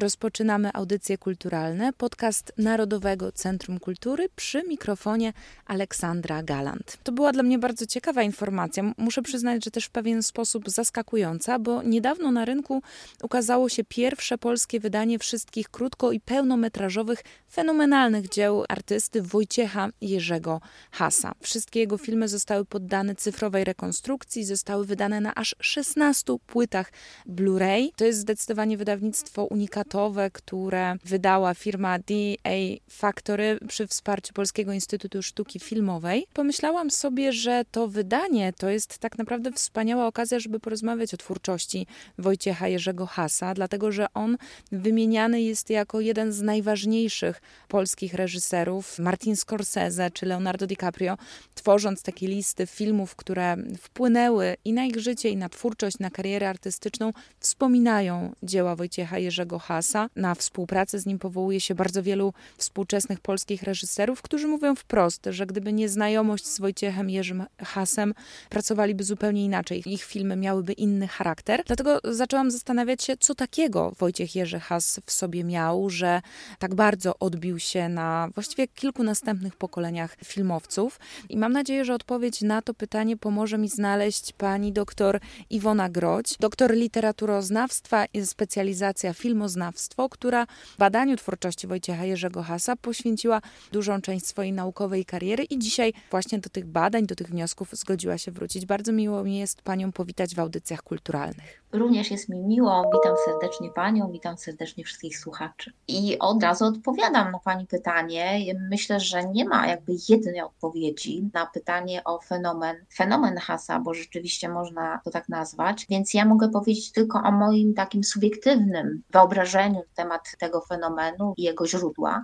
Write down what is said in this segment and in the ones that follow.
Rozpoczynamy audycje kulturalne, podcast Narodowego Centrum Kultury przy mikrofonie Aleksandra Galant. To była dla mnie bardzo ciekawa informacja. Muszę przyznać, że też w pewien sposób zaskakująca, bo niedawno na rynku ukazało się pierwsze polskie wydanie wszystkich krótko i pełnometrażowych, fenomenalnych dzieł artysty Wojciecha Jerzego Hasa. Wszystkie jego filmy zostały poddane cyfrowej rekonstrukcji, zostały wydane na aż 16 płytach Blu-ray. To jest zdecydowanie wydawnictwo unikatowe które wydała firma DA Factory przy wsparciu Polskiego Instytutu Sztuki Filmowej. Pomyślałam sobie, że to wydanie to jest tak naprawdę wspaniała okazja, żeby porozmawiać o twórczości Wojciecha Jerzego Hasa, dlatego że on wymieniany jest jako jeden z najważniejszych polskich reżyserów. Martin Scorsese czy Leonardo DiCaprio, tworząc takie listy filmów, które wpłynęły i na ich życie, i na twórczość, na karierę artystyczną, wspominają dzieła Wojciecha Jerzego Hasa Na współpracę z nim powołuje się bardzo wielu współczesnych polskich reżyserów, którzy mówią wprost, że gdyby nie znajomość z Wojciechem Jerzym Hasem, pracowaliby zupełnie inaczej. Ich filmy miałyby inny charakter. Dlatego zaczęłam zastanawiać się, co takiego Wojciech Jerzy Has w sobie miał, że tak bardzo odbił się na właściwie kilku następnych pokoleniach filmowców. I mam nadzieję, że odpowiedź na to pytanie pomoże mi znaleźć pani doktor Iwona Groć, doktor literaturoznawstwa i specjalizacja filmoznawstwa filmoznawstwo, która badaniu twórczości Wojciecha Jerzego Hasa poświęciła dużą część swojej naukowej kariery i dzisiaj właśnie do tych badań, do tych wniosków zgodziła się wrócić. Bardzo miło mi jest Panią powitać w audycjach kulturalnych. Również jest mi miło. Witam serdecznie Panią, witam serdecznie wszystkich słuchaczy. I od razu odpowiadam na Pani pytanie. Myślę, że nie ma jakby jednej odpowiedzi na pytanie o fenomen, fenomen Hasa, bo rzeczywiście można to tak nazwać. Więc ja mogę powiedzieć tylko o moim takim subiektywnym wyobrażeniu na temat tego fenomenu i jego źródła.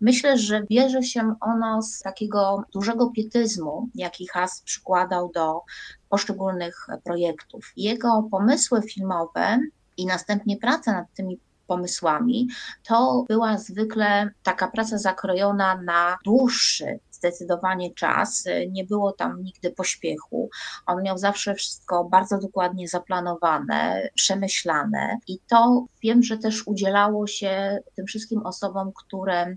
Myślę, że bierze się ono z takiego dużego pietyzmu, jaki Has przykładał do poszczególnych projektów. Jego pomysły filmowe i następnie praca nad tymi pomysłami, to była zwykle taka praca zakrojona na dłuższy zdecydowanie czas. Nie było tam nigdy pośpiechu. On miał zawsze wszystko bardzo dokładnie zaplanowane, przemyślane i to wiem, że też udzielało się tym wszystkim osobom, które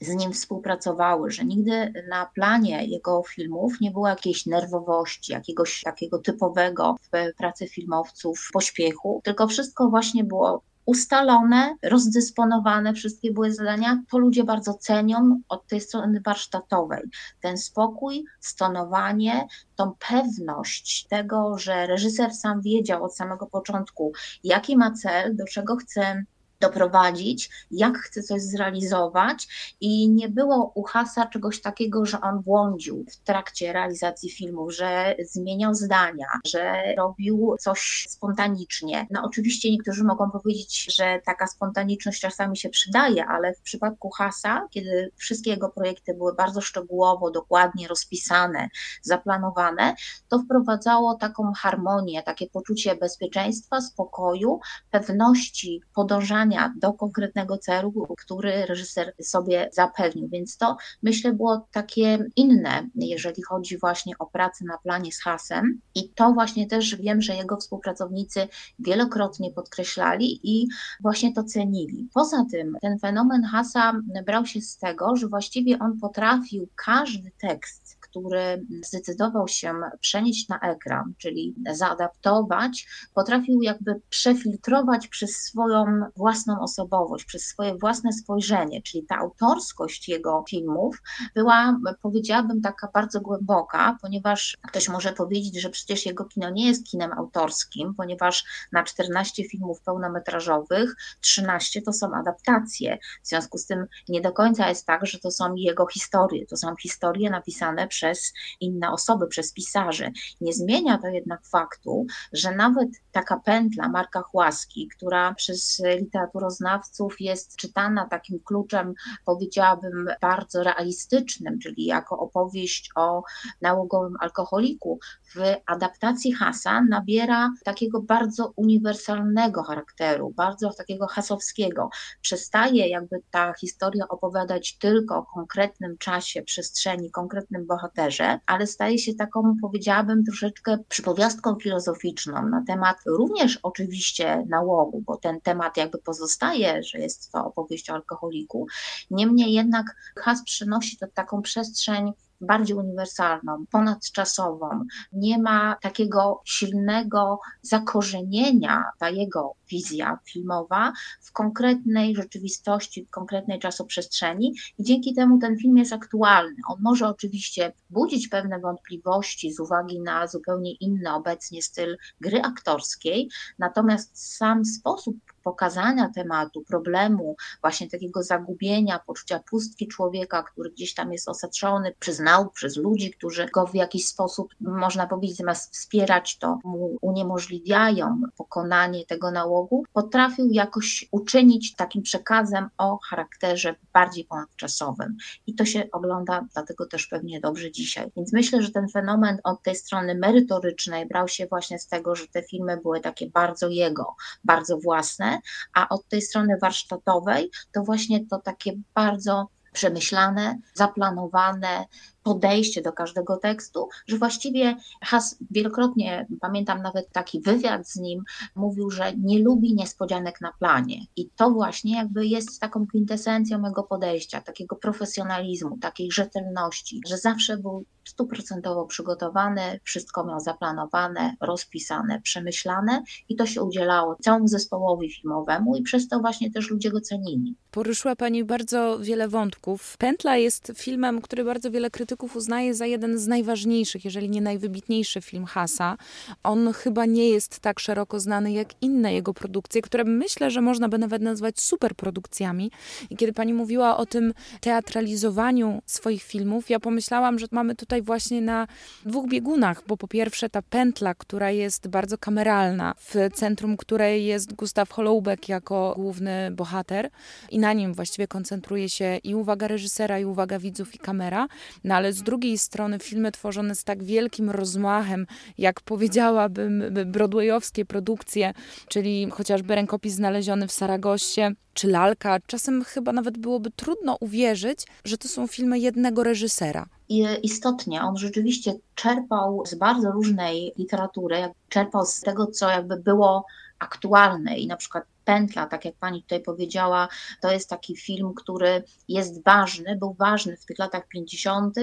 z nim współpracowały, że nigdy na planie jego filmów nie było jakiejś nerwowości, jakiegoś takiego typowego w pracy filmowców pośpiechu, tylko wszystko właśnie było ustalone, rozdysponowane, wszystkie były zadania. To ludzie bardzo cenią od tej strony warsztatowej. Ten spokój, stonowanie, tą pewność tego, że reżyser sam wiedział od samego początku, jaki ma cel, do czego chce doprowadzić, jak chce coś zrealizować i nie było u Hasa czegoś takiego, że on błądził w trakcie realizacji filmu, że zmieniał zdania, że robił coś spontanicznie. No oczywiście niektórzy mogą powiedzieć, że taka spontaniczność czasami się przydaje, ale w przypadku Hasa, kiedy wszystkie jego projekty były bardzo szczegółowo, dokładnie rozpisane, zaplanowane, to wprowadzało taką harmonię, takie poczucie bezpieczeństwa, spokoju, pewności podążania do konkretnego celu, który reżyser sobie zapewnił. Więc to myślę było takie inne, jeżeli chodzi właśnie o pracę na planie z hasem. I to właśnie też wiem, że jego współpracownicy wielokrotnie podkreślali i właśnie to cenili. Poza tym ten fenomen hasa brał się z tego, że właściwie on potrafił każdy tekst który zdecydował się przenieść na ekran, czyli zaadaptować, potrafił jakby przefiltrować przez swoją własną osobowość, przez swoje własne spojrzenie, czyli ta autorskość jego filmów była, powiedziałabym, taka bardzo głęboka, ponieważ ktoś może powiedzieć, że przecież jego kino nie jest kinem autorskim, ponieważ na 14 filmów pełnometrażowych 13 to są adaptacje. W związku z tym nie do końca jest tak, że to są jego historie, to są historie napisane przez inne osoby, przez pisarzy. Nie zmienia to jednak faktu, że nawet taka pętla Marka Chłaski, która przez literaturoznawców jest czytana takim kluczem, powiedziałabym, bardzo realistycznym, czyli jako opowieść o nałogowym alkoholiku, w adaptacji Hasa nabiera takiego bardzo uniwersalnego charakteru, bardzo takiego hasowskiego. Przestaje jakby ta historia opowiadać tylko o konkretnym czasie, przestrzeni, konkretnym bohaterze, ale staje się taką, powiedziałabym, troszeczkę przypowiastką filozoficzną na temat również oczywiście nałogu, bo ten temat jakby pozostaje, że jest to opowieść o alkoholiku. Niemniej jednak Has przynosi to taką przestrzeń bardziej uniwersalną, ponadczasową. Nie ma takiego silnego zakorzenienia, ta jego wizja filmowa w konkretnej rzeczywistości, w konkretnej czasoprzestrzeni i dzięki temu ten film jest aktualny. On może oczywiście budzić pewne wątpliwości z uwagi na zupełnie inny obecnie styl gry aktorskiej, natomiast sam sposób pokazania tematu, problemu, właśnie takiego zagubienia, poczucia pustki człowieka, który gdzieś tam jest osaczony przez nauk, przez ludzi, którzy go w jakiś sposób, można powiedzieć, zamiast wspierać, to mu uniemożliwiają pokonanie tego nałogu, potrafił jakoś uczynić takim przekazem o charakterze bardziej ponadczasowym. I to się ogląda dlatego też pewnie dobrze dzisiaj. Więc myślę, że ten fenomen od tej strony merytorycznej brał się właśnie z tego, że te filmy były takie bardzo jego, bardzo własne, a od tej strony warsztatowej to właśnie to takie bardzo przemyślane, zaplanowane, podejście do każdego tekstu, że właściwie Has wielokrotnie, pamiętam nawet taki wywiad z nim, mówił, że nie lubi niespodzianek na planie. I to właśnie jakby jest taką kwintesencją mego podejścia, takiego profesjonalizmu, takiej rzetelności, że zawsze był stuprocentowo przygotowany, wszystko miał zaplanowane, rozpisane, przemyślane i to się udzielało całemu zespołowi filmowemu i przez to właśnie też ludzie go cenili. Poruszyła Pani bardzo wiele wątków. Pętla jest filmem, który bardzo wiele krytyków uznaje za jeden z najważniejszych, jeżeli nie najwybitniejszy film Hasa. On chyba nie jest tak szeroko znany jak inne jego produkcje, które myślę, że można by nawet nazwać superprodukcjami. I kiedy Pani mówiła o tym teatralizowaniu swoich filmów, ja pomyślałam, że mamy tutaj właśnie na dwóch biegunach, bo po pierwsze ta pętla, która jest bardzo kameralna, w centrum której jest Gustaw Holoubek jako główny bohater i na nim właściwie koncentruje się i uwaga reżysera, i uwaga widzów, i kamera, no ale z drugiej strony filmy tworzone z tak wielkim rozmachem, jak powiedziałabym broadwayowskie produkcje, czyli chociażby rękopis znaleziony w Saragosie, czy Lalka. Czasem chyba nawet byłoby trudno uwierzyć, że to są filmy jednego reżysera. I istotnie, on rzeczywiście czerpał z bardzo różnej literatury, czerpał z tego, co jakby było aktualne i na przykład pętla, tak jak pani tutaj powiedziała, to jest taki film, który jest ważny, był ważny w tych latach 50.,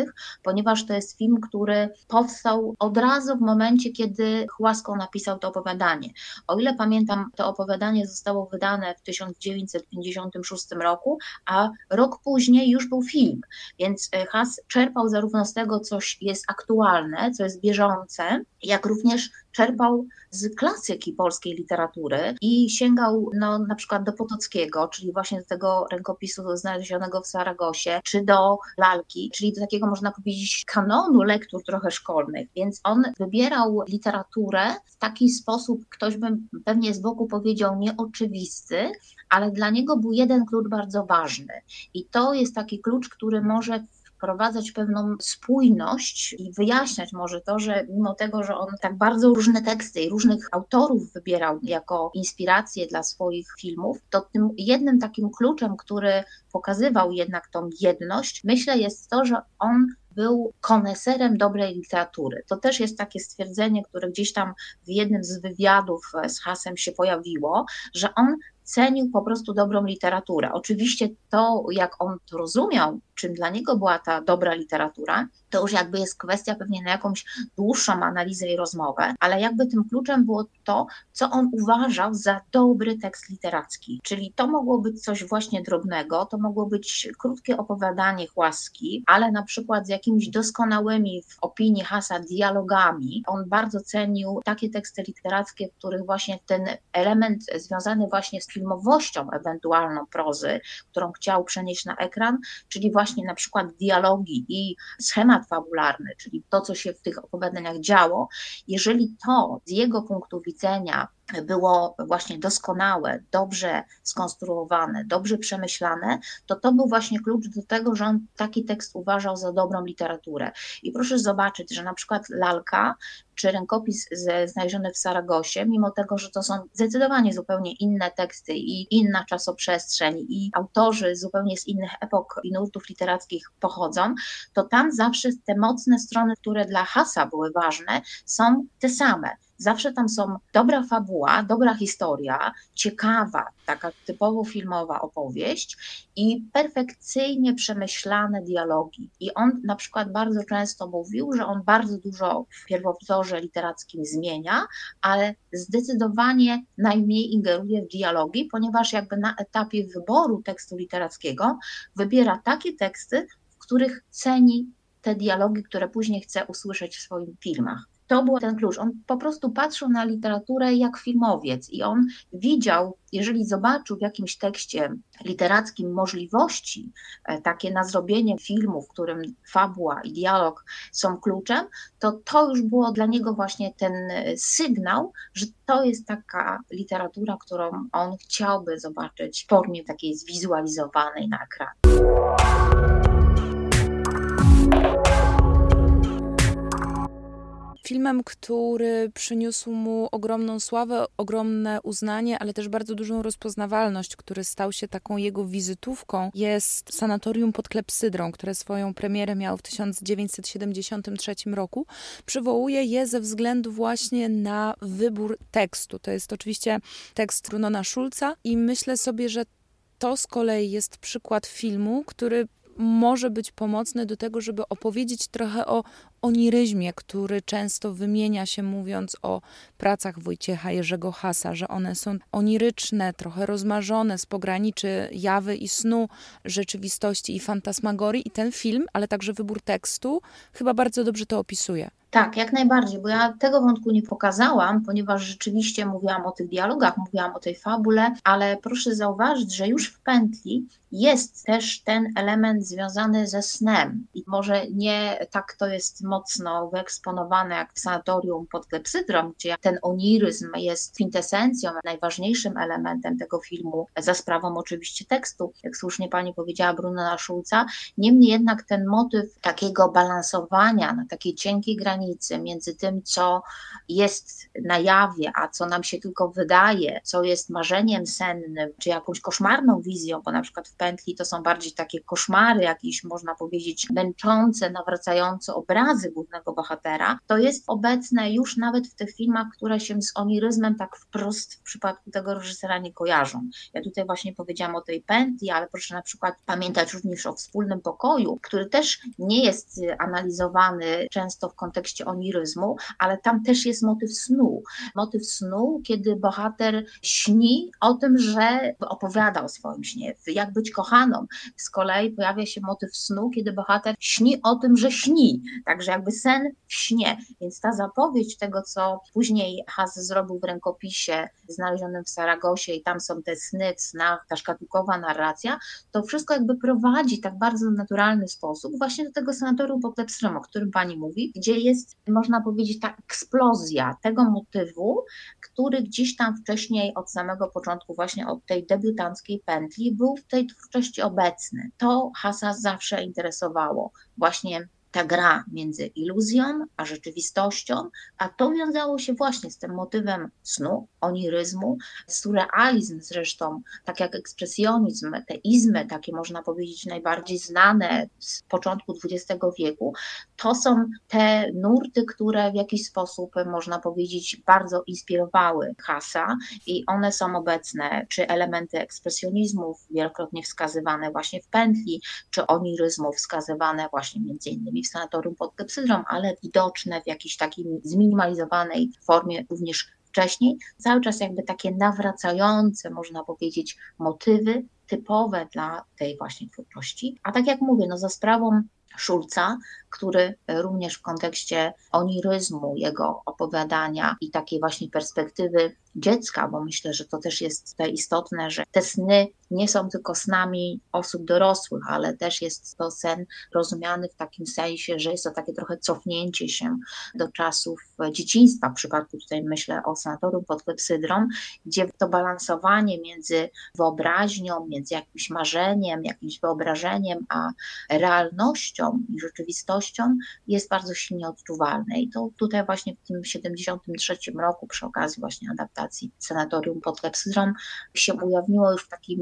ponieważ to jest film, który powstał od razu w momencie, kiedy Chłasko napisał to opowiadanie. O ile pamiętam, to opowiadanie zostało wydane w 1956 roku, a rok później już był film, więc e, Has czerpał zarówno z tego, co jest aktualne, co jest bieżące, jak również czerpał z klasyki polskiej literatury i sięgał no, na przykład do Potockiego, czyli właśnie do tego rękopisu znalezionego w Saragosie, czy do Lalki, czyli do takiego można powiedzieć kanonu lektur trochę szkolnych. Więc on wybierał literaturę w taki sposób, ktoś by pewnie z boku powiedział nieoczywisty, ale dla niego był jeden klucz bardzo ważny. I to jest taki klucz, który może wprowadzać pewną spójność i wyjaśniać może to, że mimo tego, że on tak bardzo różne teksty i różnych autorów wybierał jako inspirację dla swoich filmów, to tym jednym takim kluczem, który pokazywał jednak tą jedność, myślę jest to, że on był koneserem dobrej literatury. To też jest takie stwierdzenie, które gdzieś tam w jednym z wywiadów z Hasem się pojawiło, że on cenił po prostu dobrą literaturę. Oczywiście to, jak on to rozumiał, czym dla niego była ta dobra literatura, to już jakby jest kwestia pewnie na jakąś dłuższą analizę i rozmowę, ale jakby tym kluczem było to, co on uważał za dobry tekst literacki. Czyli to mogło być coś właśnie drobnego, to mogło być krótkie opowiadanie chłaski, ale na przykład z jakimiś doskonałymi w opinii Hasa dialogami. On bardzo cenił takie teksty literackie, w których właśnie ten element związany właśnie z filmowością ewentualną prozy, którą chciał przenieść na ekran, czyli właśnie na przykład dialogi i schemat fabularny, czyli to, co się w tych opowiadaniach działo, jeżeli to z jego punktu widzenia było właśnie doskonałe, dobrze skonstruowane, dobrze przemyślane, to to był właśnie klucz do tego, że on taki tekst uważał za dobrą literaturę. I proszę zobaczyć, że na przykład Lalka czy rękopis znaleziony w Saragosie, mimo tego, że to są zdecydowanie zupełnie inne teksty i inna czasoprzestrzeń i autorzy zupełnie z innych epok i nurtów literackich pochodzą, to tam zawsze te mocne strony, które dla Hasa były ważne, są te same. Zawsze tam są dobra fabuła, dobra historia, ciekawa, taka typowo filmowa opowieść i perfekcyjnie przemyślane dialogi. I on na przykład bardzo często mówił, że on bardzo dużo w pierwowzorze literackim zmienia, ale zdecydowanie najmniej ingeruje w dialogi, ponieważ jakby na etapie wyboru tekstu literackiego wybiera takie teksty, w których ceni te dialogi, które później chce usłyszeć w swoich filmach. To był ten klucz. On po prostu patrzył na literaturę jak filmowiec i on widział, jeżeli zobaczył w jakimś tekście literackim możliwości e, takie na zrobienie filmu, w którym fabuła i dialog są kluczem, to to już było dla niego właśnie ten e, sygnał, że to jest taka literatura, którą on chciałby zobaczyć w formie takiej zwizualizowanej na ekranie. Filmem, który przyniósł mu ogromną sławę, ogromne uznanie, ale też bardzo dużą rozpoznawalność, który stał się taką jego wizytówką, jest Sanatorium pod Klepsydrą, które swoją premierę miało w 1973 roku. Przywołuję je ze względu właśnie na wybór tekstu. To jest oczywiście tekst Runona Schulza i myślę sobie, że to z kolei jest przykład filmu, który może być pomocny do tego, żeby opowiedzieć trochę o oniryzmie, który często wymienia się mówiąc o pracach Wojciecha Jerzego Hasa, że one są oniryczne, trochę rozmarzone z pograniczy jawy i snu, rzeczywistości i fantasmagorii. I ten film, ale także wybór tekstu chyba bardzo dobrze to opisuje. Tak, jak najbardziej, bo ja tego wątku nie pokazałam, ponieważ rzeczywiście mówiłam o tych dialogach, mówiłam o tej fabule, ale proszę zauważyć, że już w pętli jest też ten element związany ze snem. I może nie tak to jest mocno wyeksponowane jak w sanatorium pod klepsydrą, gdzie ten oniryzm jest kwintesencją, najważniejszym elementem tego filmu, za sprawą oczywiście tekstu, jak słusznie pani powiedziała Bruna Szulca. Niemniej jednak ten motyw takiego balansowania na takiej cienkiej granicy między tym, co jest na jawie, a co nam się tylko wydaje, co jest marzeniem sennym, czy jakąś koszmarną wizją, bo na przykład w pętli to są bardziej takie koszmary, jakieś można powiedzieć męczące, nawracające obrazy głównego bohatera, to jest obecne już nawet w tych filmach, które się z oniryzmem tak wprost w przypadku tego reżysera nie kojarzą. Ja tutaj właśnie powiedziałam o tej pętli, ale proszę na przykład pamiętać również o wspólnym pokoju, który też nie jest analizowany często w kontekście oniryzmu, ale tam też jest motyw snu. Motyw snu, kiedy bohater śni o tym, że opowiada o swoim śnie, jak być kochaną. Z kolei pojawia się motyw snu, kiedy bohater śni o tym, że śni. Także jakby sen w śnie. Więc ta zapowiedź tego, co później Has zrobił w rękopisie znalezionym w Saragosie i tam są te sny w snach, ta szkatułkowa narracja, to wszystko jakby prowadzi tak bardzo naturalny sposób właśnie do tego sanatorium pod o którym pani mówi, gdzie jest, można powiedzieć, ta eksplozja tego motywu, który gdzieś tam wcześniej od samego początku, właśnie od tej debiutanckiej pętli, był w tej twórczości obecny. To Hasa zawsze interesowało. Właśnie ta gra między iluzją a rzeczywistością, a to wiązało się właśnie z tym motywem snu, oniryzmu, surrealizm zresztą, tak jak ekspresjonizm, te izmy, takie można powiedzieć najbardziej znane z początku XX wieku, to są te nurty, które w jakiś sposób, można powiedzieć, bardzo inspirowały Hasa i one są obecne, czy elementy ekspresjonizmów wielokrotnie wskazywane właśnie w pętli, czy oniryzmu wskazywane właśnie między innymi w sanatorium pod Klepsydrą, ale widoczne w jakiejś takiej zminimalizowanej formie również wcześniej. Cały czas jakby takie nawracające, można powiedzieć, motywy typowe dla tej właśnie twórczości. A tak jak mówię, no za sprawą Szulca, który również w kontekście oniryzmu, jego opowiadania i takiej właśnie perspektywy dziecka, bo myślę, że to też jest tutaj istotne, że te sny nie są tylko snami osób dorosłych, ale też jest to sen rozumiany w takim sensie, że jest to takie trochę cofnięcie się do czasów dzieciństwa. W przypadku tutaj myślę o sanatorium pod klepsydrą, gdzie to balansowanie między wyobraźnią, między jakimś marzeniem, jakimś wyobrażeniem, a realnością i rzeczywistością jest bardzo silnie odczuwalne. I to tutaj właśnie w tym 73 roku przy okazji właśnie adaptacji sanatorium pod klepsydrą się ujawniło już w takim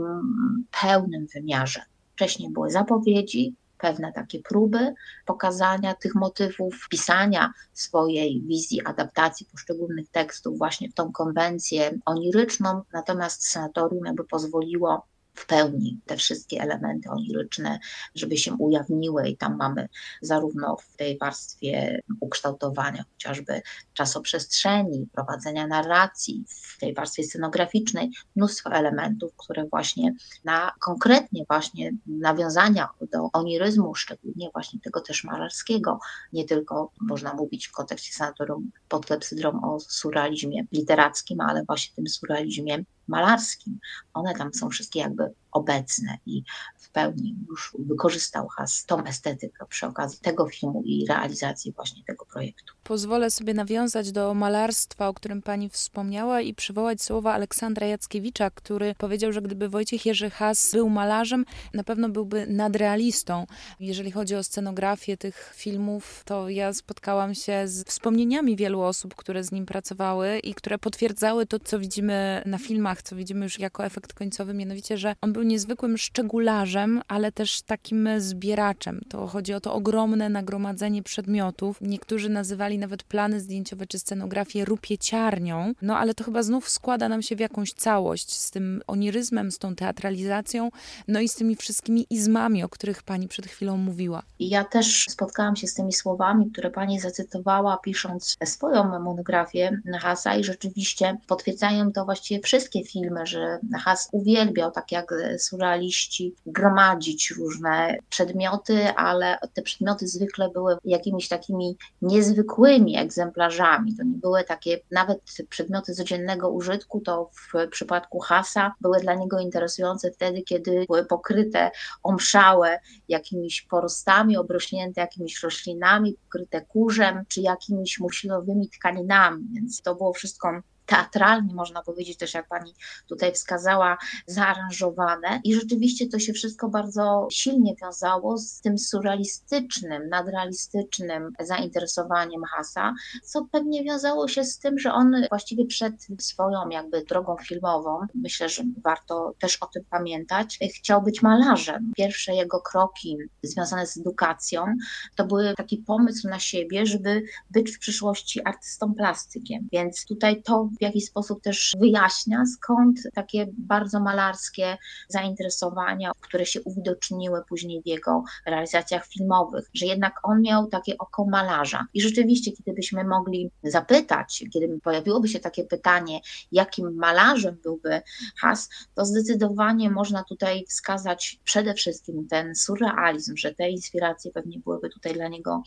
pełnym wymiarze. Wcześniej były zapowiedzi, pewne takie próby pokazania tych motywów, pisania swojej wizji adaptacji poszczególnych tekstów właśnie w tą konwencję oniryczną, natomiast sanatorium jakby pozwoliło w pełni te wszystkie elementy oniryczne, żeby się ujawniły i tam mamy zarówno w tej warstwie ukształtowania chociażby czasoprzestrzeni, prowadzenia narracji, w tej warstwie scenograficznej mnóstwo elementów, które właśnie na konkretnie właśnie nawiązania do oniryzmu, szczególnie właśnie tego też malarskiego, nie tylko można mówić w kontekście sanatorium pod klepsydrą o surrealizmie literackim, ale właśnie tym surrealizmie malarskim. One tam są wszystkie jakby obecne i w pełni już wykorzystał Has tą estetykę przy okazji tego filmu i realizacji właśnie tego projektu. Pozwolę sobie nawiązać do malarstwa, o którym pani wspomniała i przywołać słowa Aleksandra Jackiewicza, który powiedział, że gdyby Wojciech Jerzy Has był malarzem, na pewno byłby nadrealistą. Jeżeli chodzi o scenografię tych filmów, to ja spotkałam się z wspomnieniami wielu osób, które z nim pracowały i które potwierdzały to, co widzimy na filmach, co widzimy już jako efekt końcowy, mianowicie, że on był niezwykłym szczegularzem, ale też takim zbieraczem. To chodzi o to ogromne nagromadzenie przedmiotów. Niektórzy nazywali nawet plany zdjęciowe czy scenografię rupieciarnią, no ale to chyba znów składa nam się w jakąś całość z tym oniryzmem, z tą teatralizacją, no i z tymi wszystkimi izmami, o których pani przed chwilą mówiła. Ja też spotkałam się z tymi słowami, które pani zacytowała, pisząc swoją monografię Hasa i rzeczywiście potwierdzają to właściwie wszystkie filmy, że Has uwielbiał, tak jak surrealiści gromadzić różne przedmioty, ale te przedmioty zwykle były jakimiś takimi niezwykłymi egzemplarzami. To nie były takie, nawet przedmioty codziennego użytku, to w przypadku Hasa były dla niego interesujące wtedy, kiedy były pokryte, omszałe jakimiś porostami, obrośnięte jakimiś roślinami, pokryte kurzem czy jakimiś musilowymi tkaninami, więc to było wszystko teatralnie, można powiedzieć też, jak pani tutaj wskazała, zaaranżowane. I rzeczywiście to się wszystko bardzo silnie wiązało z tym surrealistycznym, nadrealistycznym zainteresowaniem Hasa, co pewnie wiązało się z tym, że on właściwie przed swoją jakby drogą filmową, myślę, że warto też o tym pamiętać, chciał być malarzem. Pierwsze jego kroki związane z edukacją to były taki pomysł na siebie, żeby być w przyszłości artystą plastykiem. Więc tutaj to w jakiś sposób też wyjaśnia, skąd takie bardzo malarskie zainteresowania, które się uwidoczniły później w jego realizacjach filmowych, że jednak on miał takie oko malarza. I rzeczywiście, kiedybyśmy mogli zapytać, kiedy pojawiłoby się takie pytanie, jakim malarzem byłby Has, to zdecydowanie można tutaj wskazać przede wszystkim ten surrealizm, że te inspiracje pewnie byłyby tutaj dla niego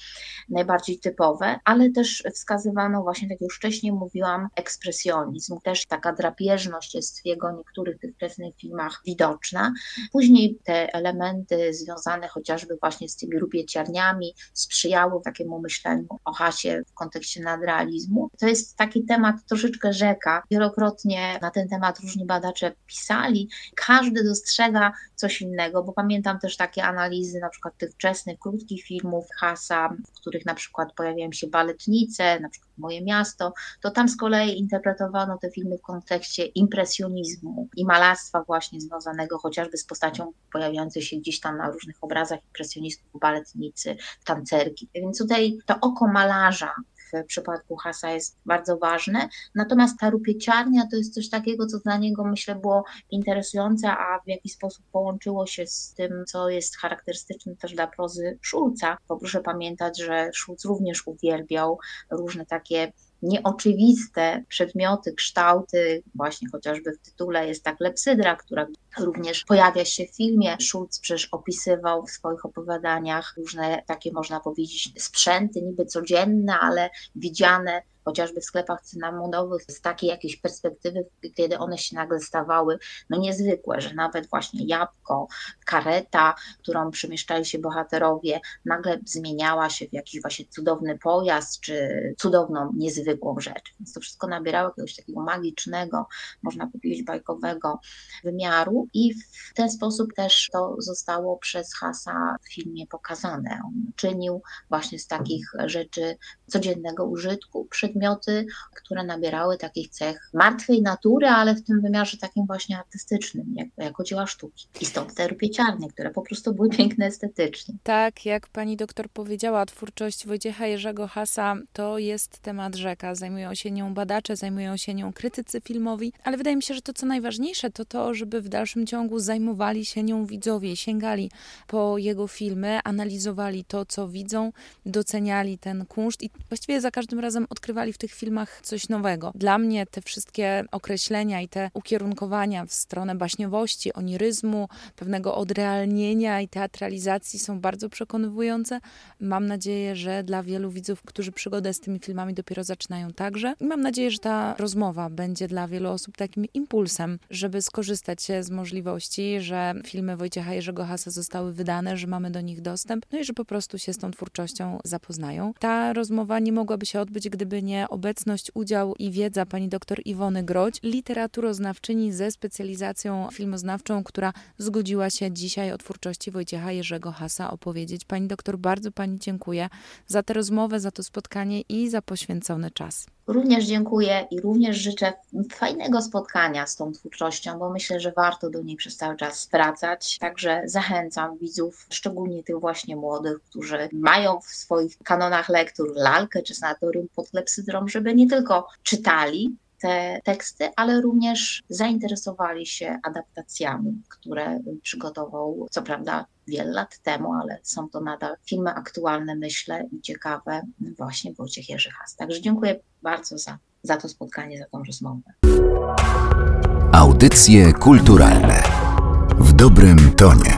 najbardziej typowe, ale też wskazywano właśnie, tak jak już wcześniej mówiłam, ekspresję ekspresjonizm, też taka drapieżność jest w jego niektórych tych wczesnych filmach widoczna. Później te elementy związane chociażby właśnie z tymi rupieciarniami sprzyjały takiemu myśleniu o Hasie w kontekście nadrealizmu. To jest taki temat troszeczkę rzeka. Wielokrotnie na ten temat różni badacze pisali. Każdy dostrzega coś innego, bo pamiętam też takie analizy na przykład tych wczesnych, krótkich filmów Hasa, w których na przykład pojawiają się baletnice, na przykład Moje Miasto, to tam z kolei interpretowano te filmy w kontekście impresjonizmu i malarstwa właśnie związanego chociażby z postacią pojawiającej się gdzieś tam na różnych obrazach impresjonistów, baletnicy, tancerki. Więc tutaj to oko malarza w przypadku Hasa jest bardzo ważne. Natomiast ta rupieciarnia to jest coś takiego, co dla niego myślę było interesujące, a w jakiś sposób połączyło się z tym, co jest charakterystyczne też dla prozy Szulca. Bo proszę pamiętać, że Szulc również uwielbiał różne takie nieoczywiste przedmioty, kształty, właśnie chociażby w tytule jest ta klepsydra, która również pojawia się w filmie. Schulz przecież opisywał w swoich opowiadaniach różne takie, można powiedzieć, sprzęty niby codzienne, ale widziane chociażby w sklepach cynamonowych, z takiej jakiejś perspektywy, kiedy one się nagle stawały no niezwykłe, że nawet właśnie jabłko, kareta, którą przemieszczali się bohaterowie, nagle zmieniała się w jakiś właśnie cudowny pojazd, czy cudowną, niezwykłą rzecz. Więc to wszystko nabierało jakiegoś takiego magicznego, można powiedzieć bajkowego wymiaru i w ten sposób też to zostało przez Hasa w filmie pokazane. On czynił właśnie z takich rzeczy codziennego użytku przedmioty, które nabierały takich cech martwej natury, ale w tym wymiarze takim właśnie artystycznym, jak, jako dzieła sztuki. I stąd te rupieciarnie, które po prostu były piękne estetycznie. Tak, jak pani doktor powiedziała, twórczość Wojciecha Jerzego Hasa to jest temat rzeka. Zajmują się nią badacze, zajmują się nią krytycy filmowi, ale wydaje mi się, że to co najważniejsze to to, żeby w dalszym ciągu zajmowali się nią widzowie, sięgali po jego filmy, analizowali to, co widzą, doceniali ten kunszt i właściwie za każdym razem odkrywali w tych filmach coś nowego. Dla mnie te wszystkie określenia i te ukierunkowania w stronę baśniowości, oniryzmu, pewnego odrealnienia i teatralizacji są bardzo przekonywujące. Mam nadzieję, że dla wielu widzów, którzy przygodę z tymi filmami dopiero zaczynają także. I mam nadzieję, że ta rozmowa będzie dla wielu osób takim impulsem, żeby skorzystać z możliwości, że filmy Wojciecha Jerzego Hasa zostały wydane, że mamy do nich dostęp, no i że po prostu się z tą twórczością zapoznają. Ta rozmowa nie mogłaby się odbyć, gdyby nie obecność, udział i wiedza pani dr Iwony Groć, literaturoznawczyni ze specjalizacją filmoznawczą, która zgodziła się dzisiaj o twórczości Wojciecha Jerzego Hasa opowiedzieć. Pani doktor, bardzo pani dziękuję za tę rozmowę, za to spotkanie i za poświęcony czas. Również dziękuję i również życzę fajnego spotkania z tą twórczością, bo myślę, że warto do niej przez cały czas wracać. Także zachęcam widzów, szczególnie tych właśnie młodych, którzy mają w swoich kanonach lektur lalkę czy sanatorium pod klepsydrą, żeby nie tylko czytali, te teksty, ale również zainteresowali się adaptacjami, które przygotował, co prawda wiele lat temu, ale są to nadal filmy aktualne, myślę, i ciekawe, właśnie Wojciech Jerzy Has. Także dziękuję bardzo za, za to spotkanie, za tą rozmowę. Audycje kulturalne w dobrym tonie.